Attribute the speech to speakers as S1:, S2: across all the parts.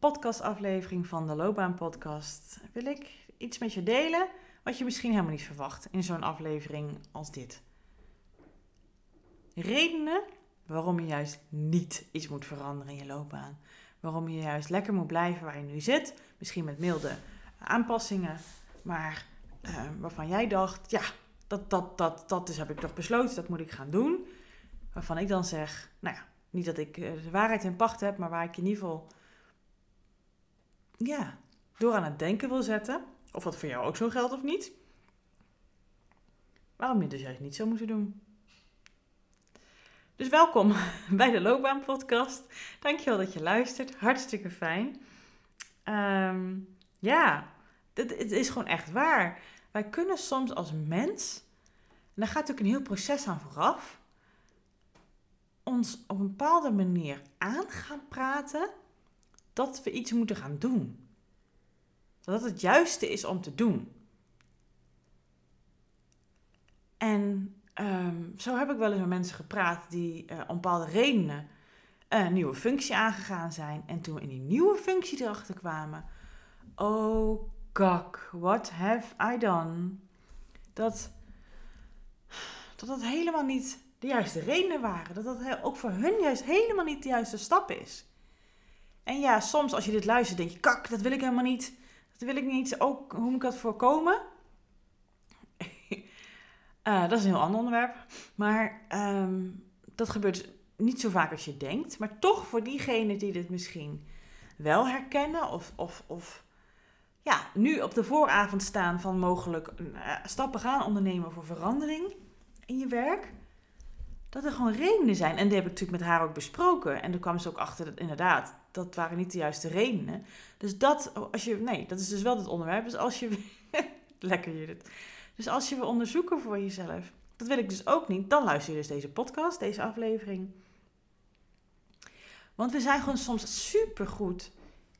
S1: podcastaflevering van de Loopbaan Podcast wil ik iets met je delen wat je misschien helemaal niet verwacht in zo'n aflevering als dit. Redenen waarom je juist niet iets moet veranderen in je loopbaan. Waarom je juist lekker moet blijven waar je nu zit. Misschien met milde aanpassingen, maar uh, waarvan jij dacht, ja, dat, dat, dat, dat is, heb ik toch besloten, dat moet ik gaan doen. Waarvan ik dan zeg, nou ja, niet dat ik eh, de waarheid in pacht heb, maar waar ik in ieder geval ja, door aan het denken wil zetten. Of wat voor jou ook zo geldt of niet. Waarom je dus juist niet zo moeten doen. Dus welkom bij de Loopbaan Podcast. Dankjewel dat je luistert. Hartstikke fijn. Um, ja, het, het is gewoon echt waar. Wij kunnen soms als mens, en daar gaat natuurlijk een heel proces aan vooraf, ons op een bepaalde manier aan gaan praten dat we iets moeten gaan doen. Dat het juiste is om te doen. En ehm, zo heb ik wel eens met mensen gepraat die uh, om bepaalde redenen een nieuwe functie aangegaan zijn. En toen we in die nieuwe functie erachter kwamen. Oh, kak, what have I done? Dat, dat dat helemaal niet de juiste redenen waren. Dat dat ook voor hun juist helemaal niet de juiste stap is. En ja, soms als je dit luistert, denk je: kak, dat wil ik helemaal niet. Dat wil ik niet. Ook hoe moet ik dat voorkomen? uh, dat is een heel ander onderwerp. Maar um, dat gebeurt niet zo vaak als je denkt. Maar toch voor diegenen die dit misschien wel herkennen of, of, of ja, nu op de vooravond staan van mogelijk uh, stappen gaan ondernemen voor verandering in je werk dat er gewoon redenen zijn. En die heb ik natuurlijk met haar ook besproken. En toen kwam ze ook achter dat inderdaad, dat waren niet de juiste redenen. Dus dat, als je, nee, dat is dus wel het onderwerp. Dus als je, lekker Judith. Dus als je wil onderzoeken voor jezelf, dat wil ik dus ook niet, dan luister je dus deze podcast, deze aflevering. Want we zijn gewoon soms supergoed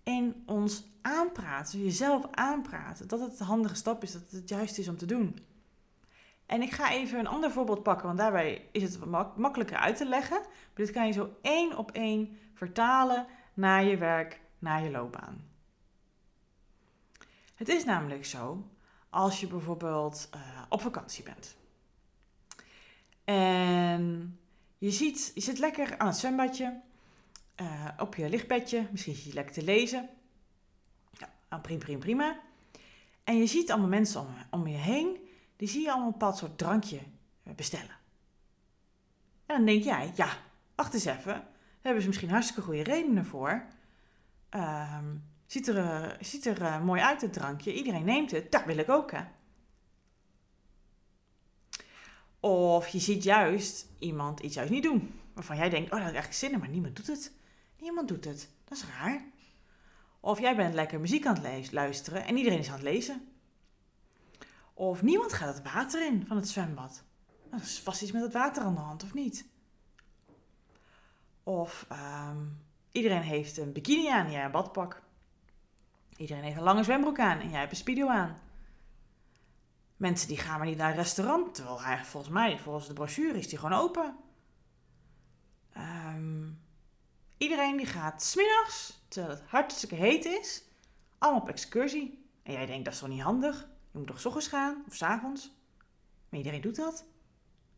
S1: in ons aanpraten, jezelf aanpraten. Dat het een handige stap is, dat het het juist is om te doen. En ik ga even een ander voorbeeld pakken, want daarbij is het makkelijker uit te leggen. Maar dit kan je zo één op één vertalen naar je werk, naar je loopbaan. Het is namelijk zo, als je bijvoorbeeld uh, op vakantie bent. En je, ziet, je zit lekker aan het zwembadje, uh, op je lichtbedje, misschien zit je lekker te lezen. Ja, prima, prima, prima. En je ziet allemaal mensen om, om je heen die zie je allemaal een bepaald soort drankje eh, bestellen. En dan denk jij, ja, wacht eens even. Hebben ze misschien hartstikke goede redenen voor. Ehm, ziet er, uh, ziet er uh, mooi uit, het drankje. Iedereen neemt het. Dat wil ik ook, hè. Of je ziet juist iemand iets juist niet doen. Waarvan jij denkt, oh, dat ik eigenlijk zin in, maar niemand doet het. Niemand doet het. Dat is raar. Of jij bent lekker muziek aan het luisteren en iedereen is aan het lezen. Of niemand gaat het water in van het zwembad. Er is vast iets met het water aan de hand, of niet? Of um, iedereen heeft een bikini aan en jij een badpak. Iedereen heeft een lange zwembroek aan en jij hebt een speedo aan. Mensen die gaan maar niet naar een restaurant, terwijl volgens mij, volgens de brochure, is die gewoon open. Um, iedereen die gaat smiddags, terwijl het hartstikke heet is, allemaal op excursie. En jij denkt, dat is toch niet handig? Je moet toch s ochtends gaan of s avonds? Maar iedereen doet dat.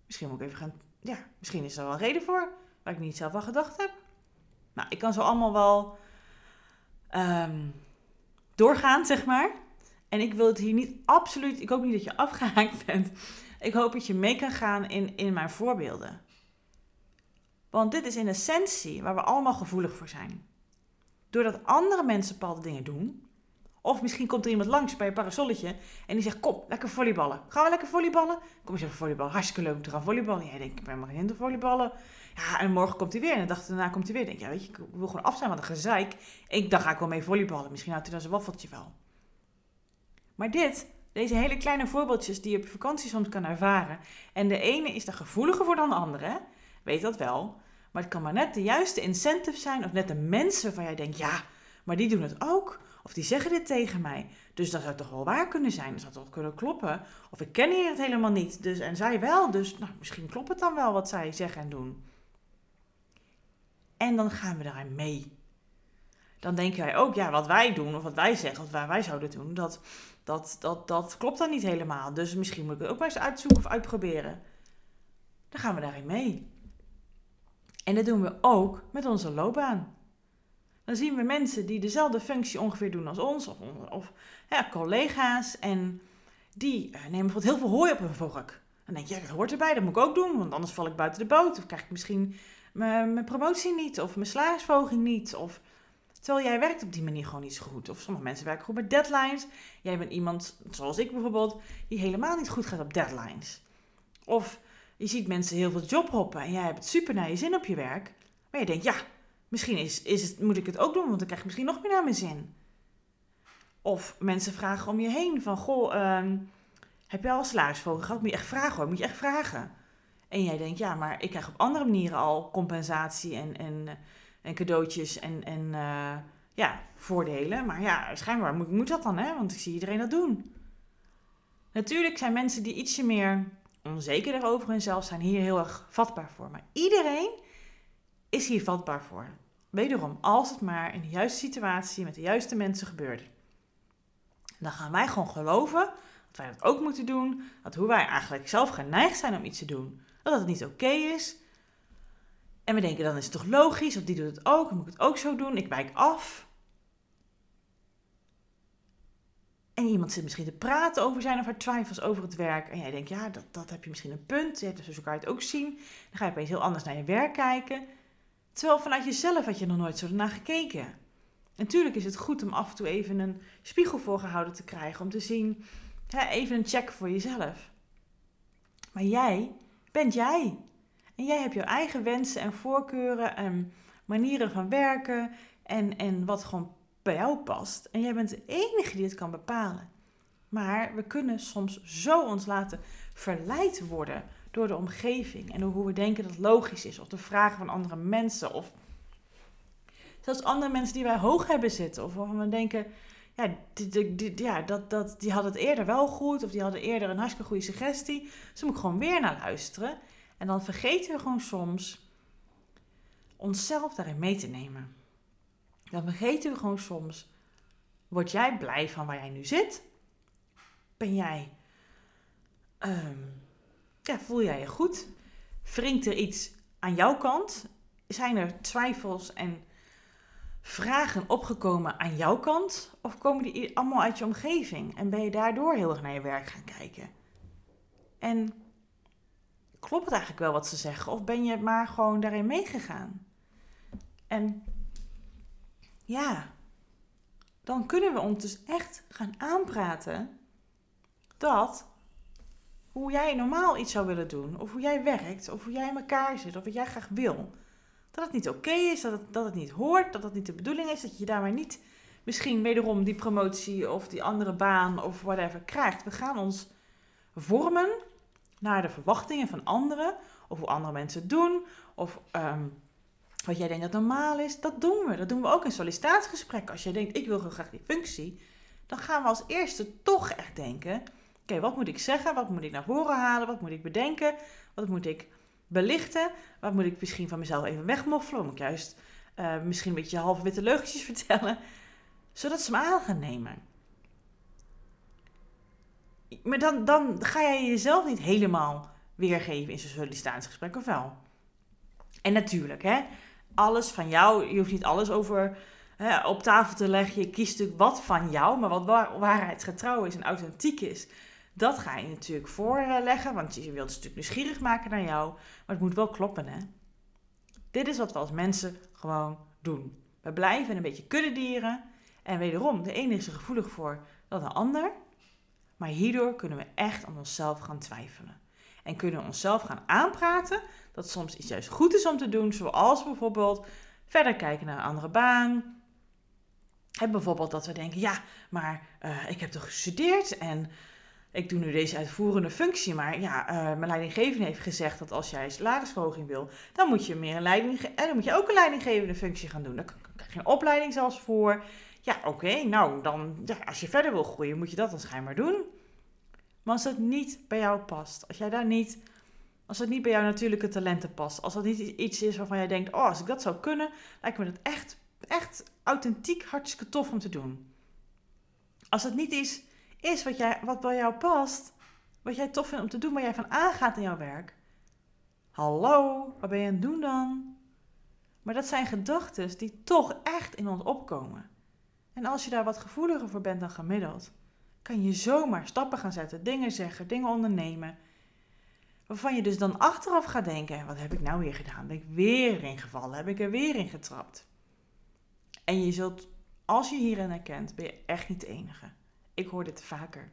S1: Misschien moet ik even gaan. Ja, misschien is er wel reden voor waar ik niet zelf aan gedacht heb. Nou, ik kan zo allemaal wel um, doorgaan, zeg maar. En ik wil het hier niet absoluut. Ik hoop niet dat je afgehaakt bent. Ik hoop dat je mee kan gaan in, in mijn voorbeelden. Want dit is in essentie waar we allemaal gevoelig voor zijn. Doordat andere mensen bepaalde dingen doen, of misschien komt er iemand langs bij een parasolletje en die zegt: Kom, lekker volleyballen. Gaan we lekker volleyballen? Kom eens even volleyballen. Hartstikke leuk om te gaan volleyballen. Jij denkt: Ik ben maar geen te volleyballen. Ja, en morgen komt hij weer. En de dag daarna komt hij weer. Denk ja, weet je, ik wil gewoon af zijn met een gezeik. Ik, dan ga ik wel mee volleyballen. Misschien houdt hij dan zijn waffeltje wel. Maar dit, deze hele kleine voorbeeldjes die je op vakantie soms kan ervaren. En de ene is er gevoeliger voor dan de andere. Weet dat wel. Maar het kan maar net de juiste incentive zijn. Of net de mensen waarvan jij denkt: Ja, maar die doen het ook. Of die zeggen dit tegen mij. Dus dat zou toch wel waar kunnen zijn. Dat zou toch kunnen kloppen. Of ik ken hier het helemaal niet. Dus, en zij wel. Dus nou, misschien klopt het dan wel wat zij zeggen en doen. En dan gaan we daarin mee. Dan denken wij ook, ja, wat wij doen, of wat wij zeggen, of wat wij zouden doen, dat, dat, dat, dat klopt dan niet helemaal. Dus misschien moet ik het ook maar eens uitzoeken of uitproberen. Dan gaan we daarin mee. En dat doen we ook met onze loopbaan dan zien we mensen die dezelfde functie ongeveer doen als ons, of, of collega's, en die uh, nemen bijvoorbeeld heel veel hooi op hun vork. Dan denk je, dat hoort erbij, dat moet ik ook doen, want anders val ik buiten de boot, of krijg ik misschien mijn promotie niet, of mijn salarisverhoging niet, of... Terwijl jij werkt op die manier gewoon niet zo goed. Of sommige mensen werken goed met deadlines. Jij bent iemand, zoals ik bijvoorbeeld, die helemaal niet goed gaat op deadlines. Of je ziet mensen heel veel jobhoppen en jij hebt het super naar je zin op je werk. Maar je denkt, ja, Misschien is, is het, moet ik het ook doen, want dan krijg ik misschien nog meer naar mijn zin. Of mensen vragen om je heen van, goh, ehm, heb je al salarisverhoging gehad? Moet je echt vragen hoor, moet je echt vragen. En jij denkt, ja, maar ik krijg op andere manieren al compensatie en, en, en cadeautjes en, en uh, ja, voordelen. Maar ja, schijnbaar moet, moet dat dan, hè? Want ik zie iedereen dat doen. Natuurlijk zijn mensen die ietsje meer onzeker over hunzelf zijn hier heel erg vatbaar voor. Maar iedereen is hier vatbaar voor. Wederom, als het maar in de juiste situatie met de juiste mensen gebeurt. Dan gaan wij gewoon geloven dat wij dat ook moeten doen. Dat hoe wij eigenlijk zelf geneigd zijn om iets te doen, dat het niet oké is. En we denken dan is het toch logisch, of die doet het ook, dan moet ik het ook zo doen, ik wijk af. En iemand zit misschien te praten over zijn of haar twijfels over het werk. En jij denkt, ja, dat, dat heb je misschien een punt. Ja, dus zo kan je het ook zien. Dan ga je opeens heel anders naar je werk kijken. Terwijl vanuit jezelf had je nog nooit zo naar gekeken. Natuurlijk is het goed om af en toe even een spiegel voorgehouden te krijgen. Om te zien, hè, even een check voor jezelf. Maar jij bent jij. En jij hebt jouw eigen wensen en voorkeuren en manieren van werken. En, en wat gewoon bij jou past. En jij bent de enige die het kan bepalen. Maar we kunnen soms zo ons laten verleid worden door de omgeving en door hoe we denken dat logisch is, of de vragen van andere mensen, of zelfs andere mensen die wij hoog hebben zitten, of waarvan we denken, ja, die, die, ja dat, dat, die hadden het eerder wel goed, of die hadden eerder een hartstikke goede suggestie, dus moet ik gewoon weer naar luisteren. En dan vergeten we gewoon soms onszelf daarin mee te nemen. Dan vergeten we gewoon soms, word jij blij van waar jij nu zit? Ben jij um, ja, voel jij je goed? Wringt er iets aan jouw kant? Zijn er twijfels en vragen opgekomen aan jouw kant? Of komen die allemaal uit je omgeving en ben je daardoor heel erg naar je werk gaan kijken? En klopt het eigenlijk wel wat ze zeggen? Of ben je maar gewoon daarin meegegaan? En ja, dan kunnen we ons dus echt gaan aanpraten dat hoe jij normaal iets zou willen doen, of hoe jij werkt, of hoe jij in elkaar zit, of wat jij graag wil. Dat het niet oké is, dat het, dat het niet hoort, dat het niet de bedoeling is, dat je daarmee niet misschien wederom die promotie of die andere baan of whatever krijgt. We gaan ons vormen naar de verwachtingen van anderen, of hoe andere mensen het doen, of um, wat jij denkt dat normaal is. Dat doen we. Dat doen we ook in sollicitatiegesprekken. Als jij denkt, ik wil graag die functie, dan gaan we als eerste toch echt denken Oké, wat moet ik zeggen? Wat moet ik naar voren halen? Wat moet ik bedenken? Wat moet ik belichten? Wat moet ik misschien van mezelf even wegmoffelen? Moet ik juist uh, misschien een beetje halve witte leugentjes vertellen? Zodat ze me aan gaan nemen. Maar dan, dan ga jij jezelf niet helemaal weergeven in zo'n sollicitatiegesprek, of wel? En natuurlijk, hè, alles van jou, je hoeft niet alles over hè, op tafel te leggen. Je kiest natuurlijk wat van jou, maar wat waarheidsgetrouw is en authentiek is. Dat ga je natuurlijk voorleggen, want je wilt het natuurlijk nieuwsgierig maken naar jou. Maar het moet wel kloppen, hè? Dit is wat we als mensen gewoon doen. We blijven een beetje kuddedieren. En wederom, de ene is er gevoelig voor dan de ander. Maar hierdoor kunnen we echt aan onszelf gaan twijfelen. En kunnen we onszelf gaan aanpraten dat soms iets juist goed is om te doen. Zoals bijvoorbeeld verder kijken naar een andere baan. En bijvoorbeeld dat we denken, ja, maar uh, ik heb toch gestudeerd en ik doe nu deze uitvoerende functie. Maar ja, uh, mijn leidinggevende heeft gezegd dat als jij salarisverhoging wil, dan moet je meer een leiding en dan moet je ook een leidinggevende functie gaan doen. Daar krijg je een opleiding zelfs voor. Ja, oké, nou dan, als je verder wil groeien, moet je dat dan schijnbaar doen. Maar als het niet bij jou past, als jij daar niet, als het niet bij jouw natuurlijke talenten past, als dat niet iets is waarvan jij denkt, oh, als ik dat zou kunnen, lijkt me dat echt, echt authentiek hartstikke tof om te doen. Als het niet is, is wat, jij, wat bij jou past, wat jij tof vindt om te doen, waar jij van aangaat in jouw werk. Hallo, wat ben je aan het doen dan? Maar dat zijn gedachten die toch echt in ons opkomen. En als je daar wat gevoeliger voor bent dan gemiddeld, kan je zomaar stappen gaan zetten, dingen zeggen, dingen ondernemen. Waarvan je dus dan achteraf gaat denken: wat heb ik nou weer gedaan? Ben ik weer ingevallen? Heb ik er weer in getrapt? En je zult, als je hierin herkent, ben je echt niet de enige. Ik hoor dit vaker.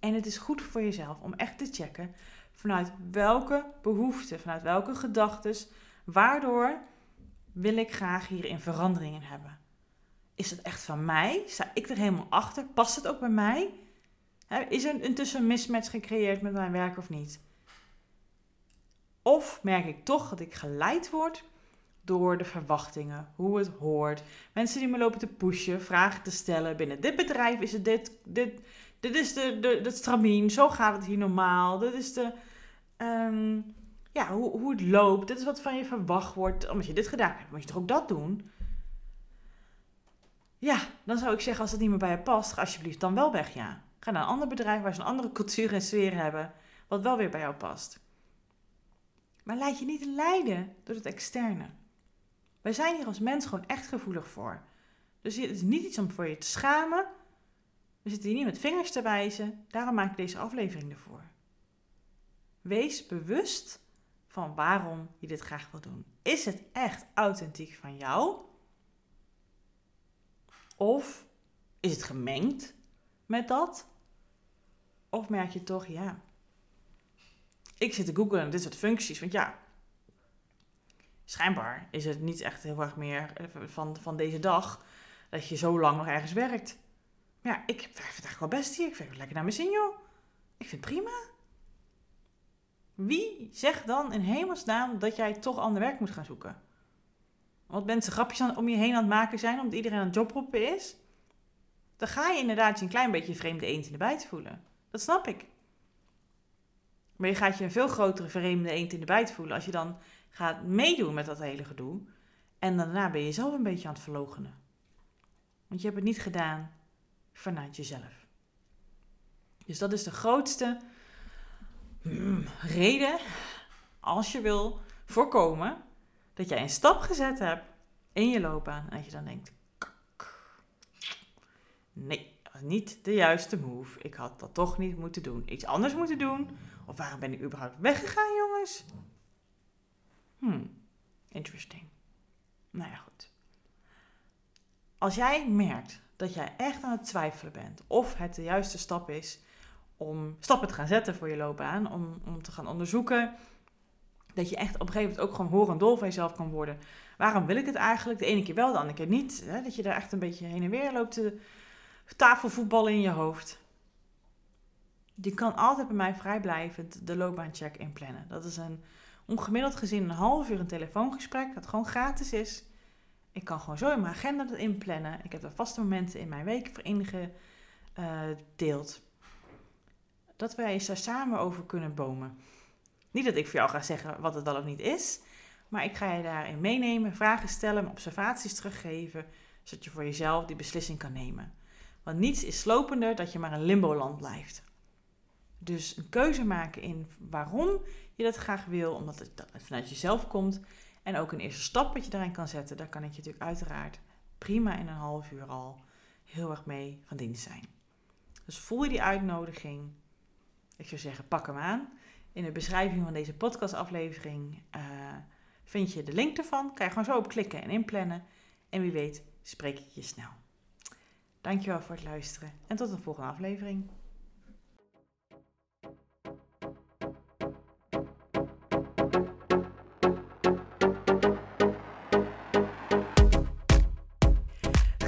S1: En het is goed voor jezelf om echt te checken vanuit welke behoeften, vanuit welke gedachten, waardoor wil ik graag hierin veranderingen hebben is het echt van mij? Sta ik er helemaal achter? Past het ook bij mij? Is er intussen een mismatch gecreëerd met mijn werk of niet? Of merk ik toch dat ik geleid word door de verwachtingen, hoe het hoort, mensen die me lopen te pushen, vragen te stellen. Binnen dit bedrijf is het dit, dit, dit is de, de, de stramien, zo gaat het hier normaal. Dit is de, ehm, ja, hoe, hoe het loopt, dit is wat van je verwacht wordt. Omdat je dit gedaan hebt, moet je toch ook dat doen? Ja, dan zou ik zeggen, als het niet meer bij je past, ga alsjeblieft dan wel weg, ja. Ga naar een ander bedrijf waar ze een andere cultuur en sfeer hebben, wat wel weer bij jou past. Maar laat je niet leiden door het externe. Wij zijn hier als mens gewoon echt gevoelig voor. Dus het is niet iets om voor je te schamen. We zitten hier niet met vingers te wijzen. Daarom maak ik deze aflevering ervoor. Wees bewust van waarom je dit graag wil doen. Is het echt authentiek van jou? Of is het gemengd met dat? Of merk je toch, ja, ik zit te googlen dit soort functies. Want ja, schijnbaar is het niet echt heel erg meer van, van deze dag dat je zo lang nog ergens werkt. Maar ja, ik vind het eigenlijk wel best hier. Ik vind het lekker naar mijn zin, joh. Ik vind het prima. Wie zegt dan in hemelsnaam dat jij toch ander werk moet gaan zoeken? Want mensen grapjes aan, om je heen aan het maken zijn, omdat iedereen aan het jobroepen is. Dan ga je inderdaad je een klein beetje vreemde eend in de bijt voelen. Dat snap ik. Maar je gaat je een veel grotere vreemde eend in de bijt voelen als je dan gaat meedoen met dat hele gedoe. En daarna ben je zelf een beetje aan het verlogenen. Want je hebt het niet gedaan vanuit jezelf. Dus dat is de grootste mm, reden als je wil voorkomen dat jij een stap gezet hebt in je loopbaan en dat je dan denkt, nee, dat was niet de juiste move. Ik had dat toch niet moeten doen. Iets anders moeten doen. Of waarom ben ik überhaupt weggegaan, jongens? Hmm, interesting. Nou ja, goed. Als jij merkt dat jij echt aan het twijfelen bent of het de juiste stap is om stappen te gaan zetten voor je loopbaan, om, om te gaan onderzoeken dat je echt op een gegeven moment ook gewoon horen dol van jezelf kan worden. Waarom wil ik het eigenlijk? De ene keer wel, de andere keer niet. Hè? Dat je daar echt een beetje heen en weer loopt te tafelvoetballen in je hoofd. Je kan altijd bij mij vrijblijvend de loopbaancheck inplannen. Dat is een ongemiddeld gezien een half uur een telefoongesprek dat gewoon gratis is. Ik kan gewoon zo in mijn agenda dat inplannen. Ik heb er vaste momenten in mijn week voor ingedeeld. Dat wij eens daar samen over kunnen bomen. Niet dat ik voor jou ga zeggen wat het wel of niet is, maar ik ga je daarin meenemen, vragen stellen, observaties teruggeven, zodat je voor jezelf die beslissing kan nemen. Want niets is slopender dat je maar een limboland blijft. Dus een keuze maken in waarom je dat graag wil, omdat het vanuit jezelf komt. En ook een eerste stap wat je daarin kan zetten, daar kan ik je natuurlijk uiteraard prima in een half uur al heel erg mee van dienst zijn. Dus voel je die uitnodiging. Ik zou zeggen, pak hem aan. In de beschrijving van deze podcastaflevering uh, vind je de link ervan. Kan je gewoon zo op klikken en inplannen. En wie weet spreek ik je snel. Dankjewel voor het luisteren en tot de volgende aflevering.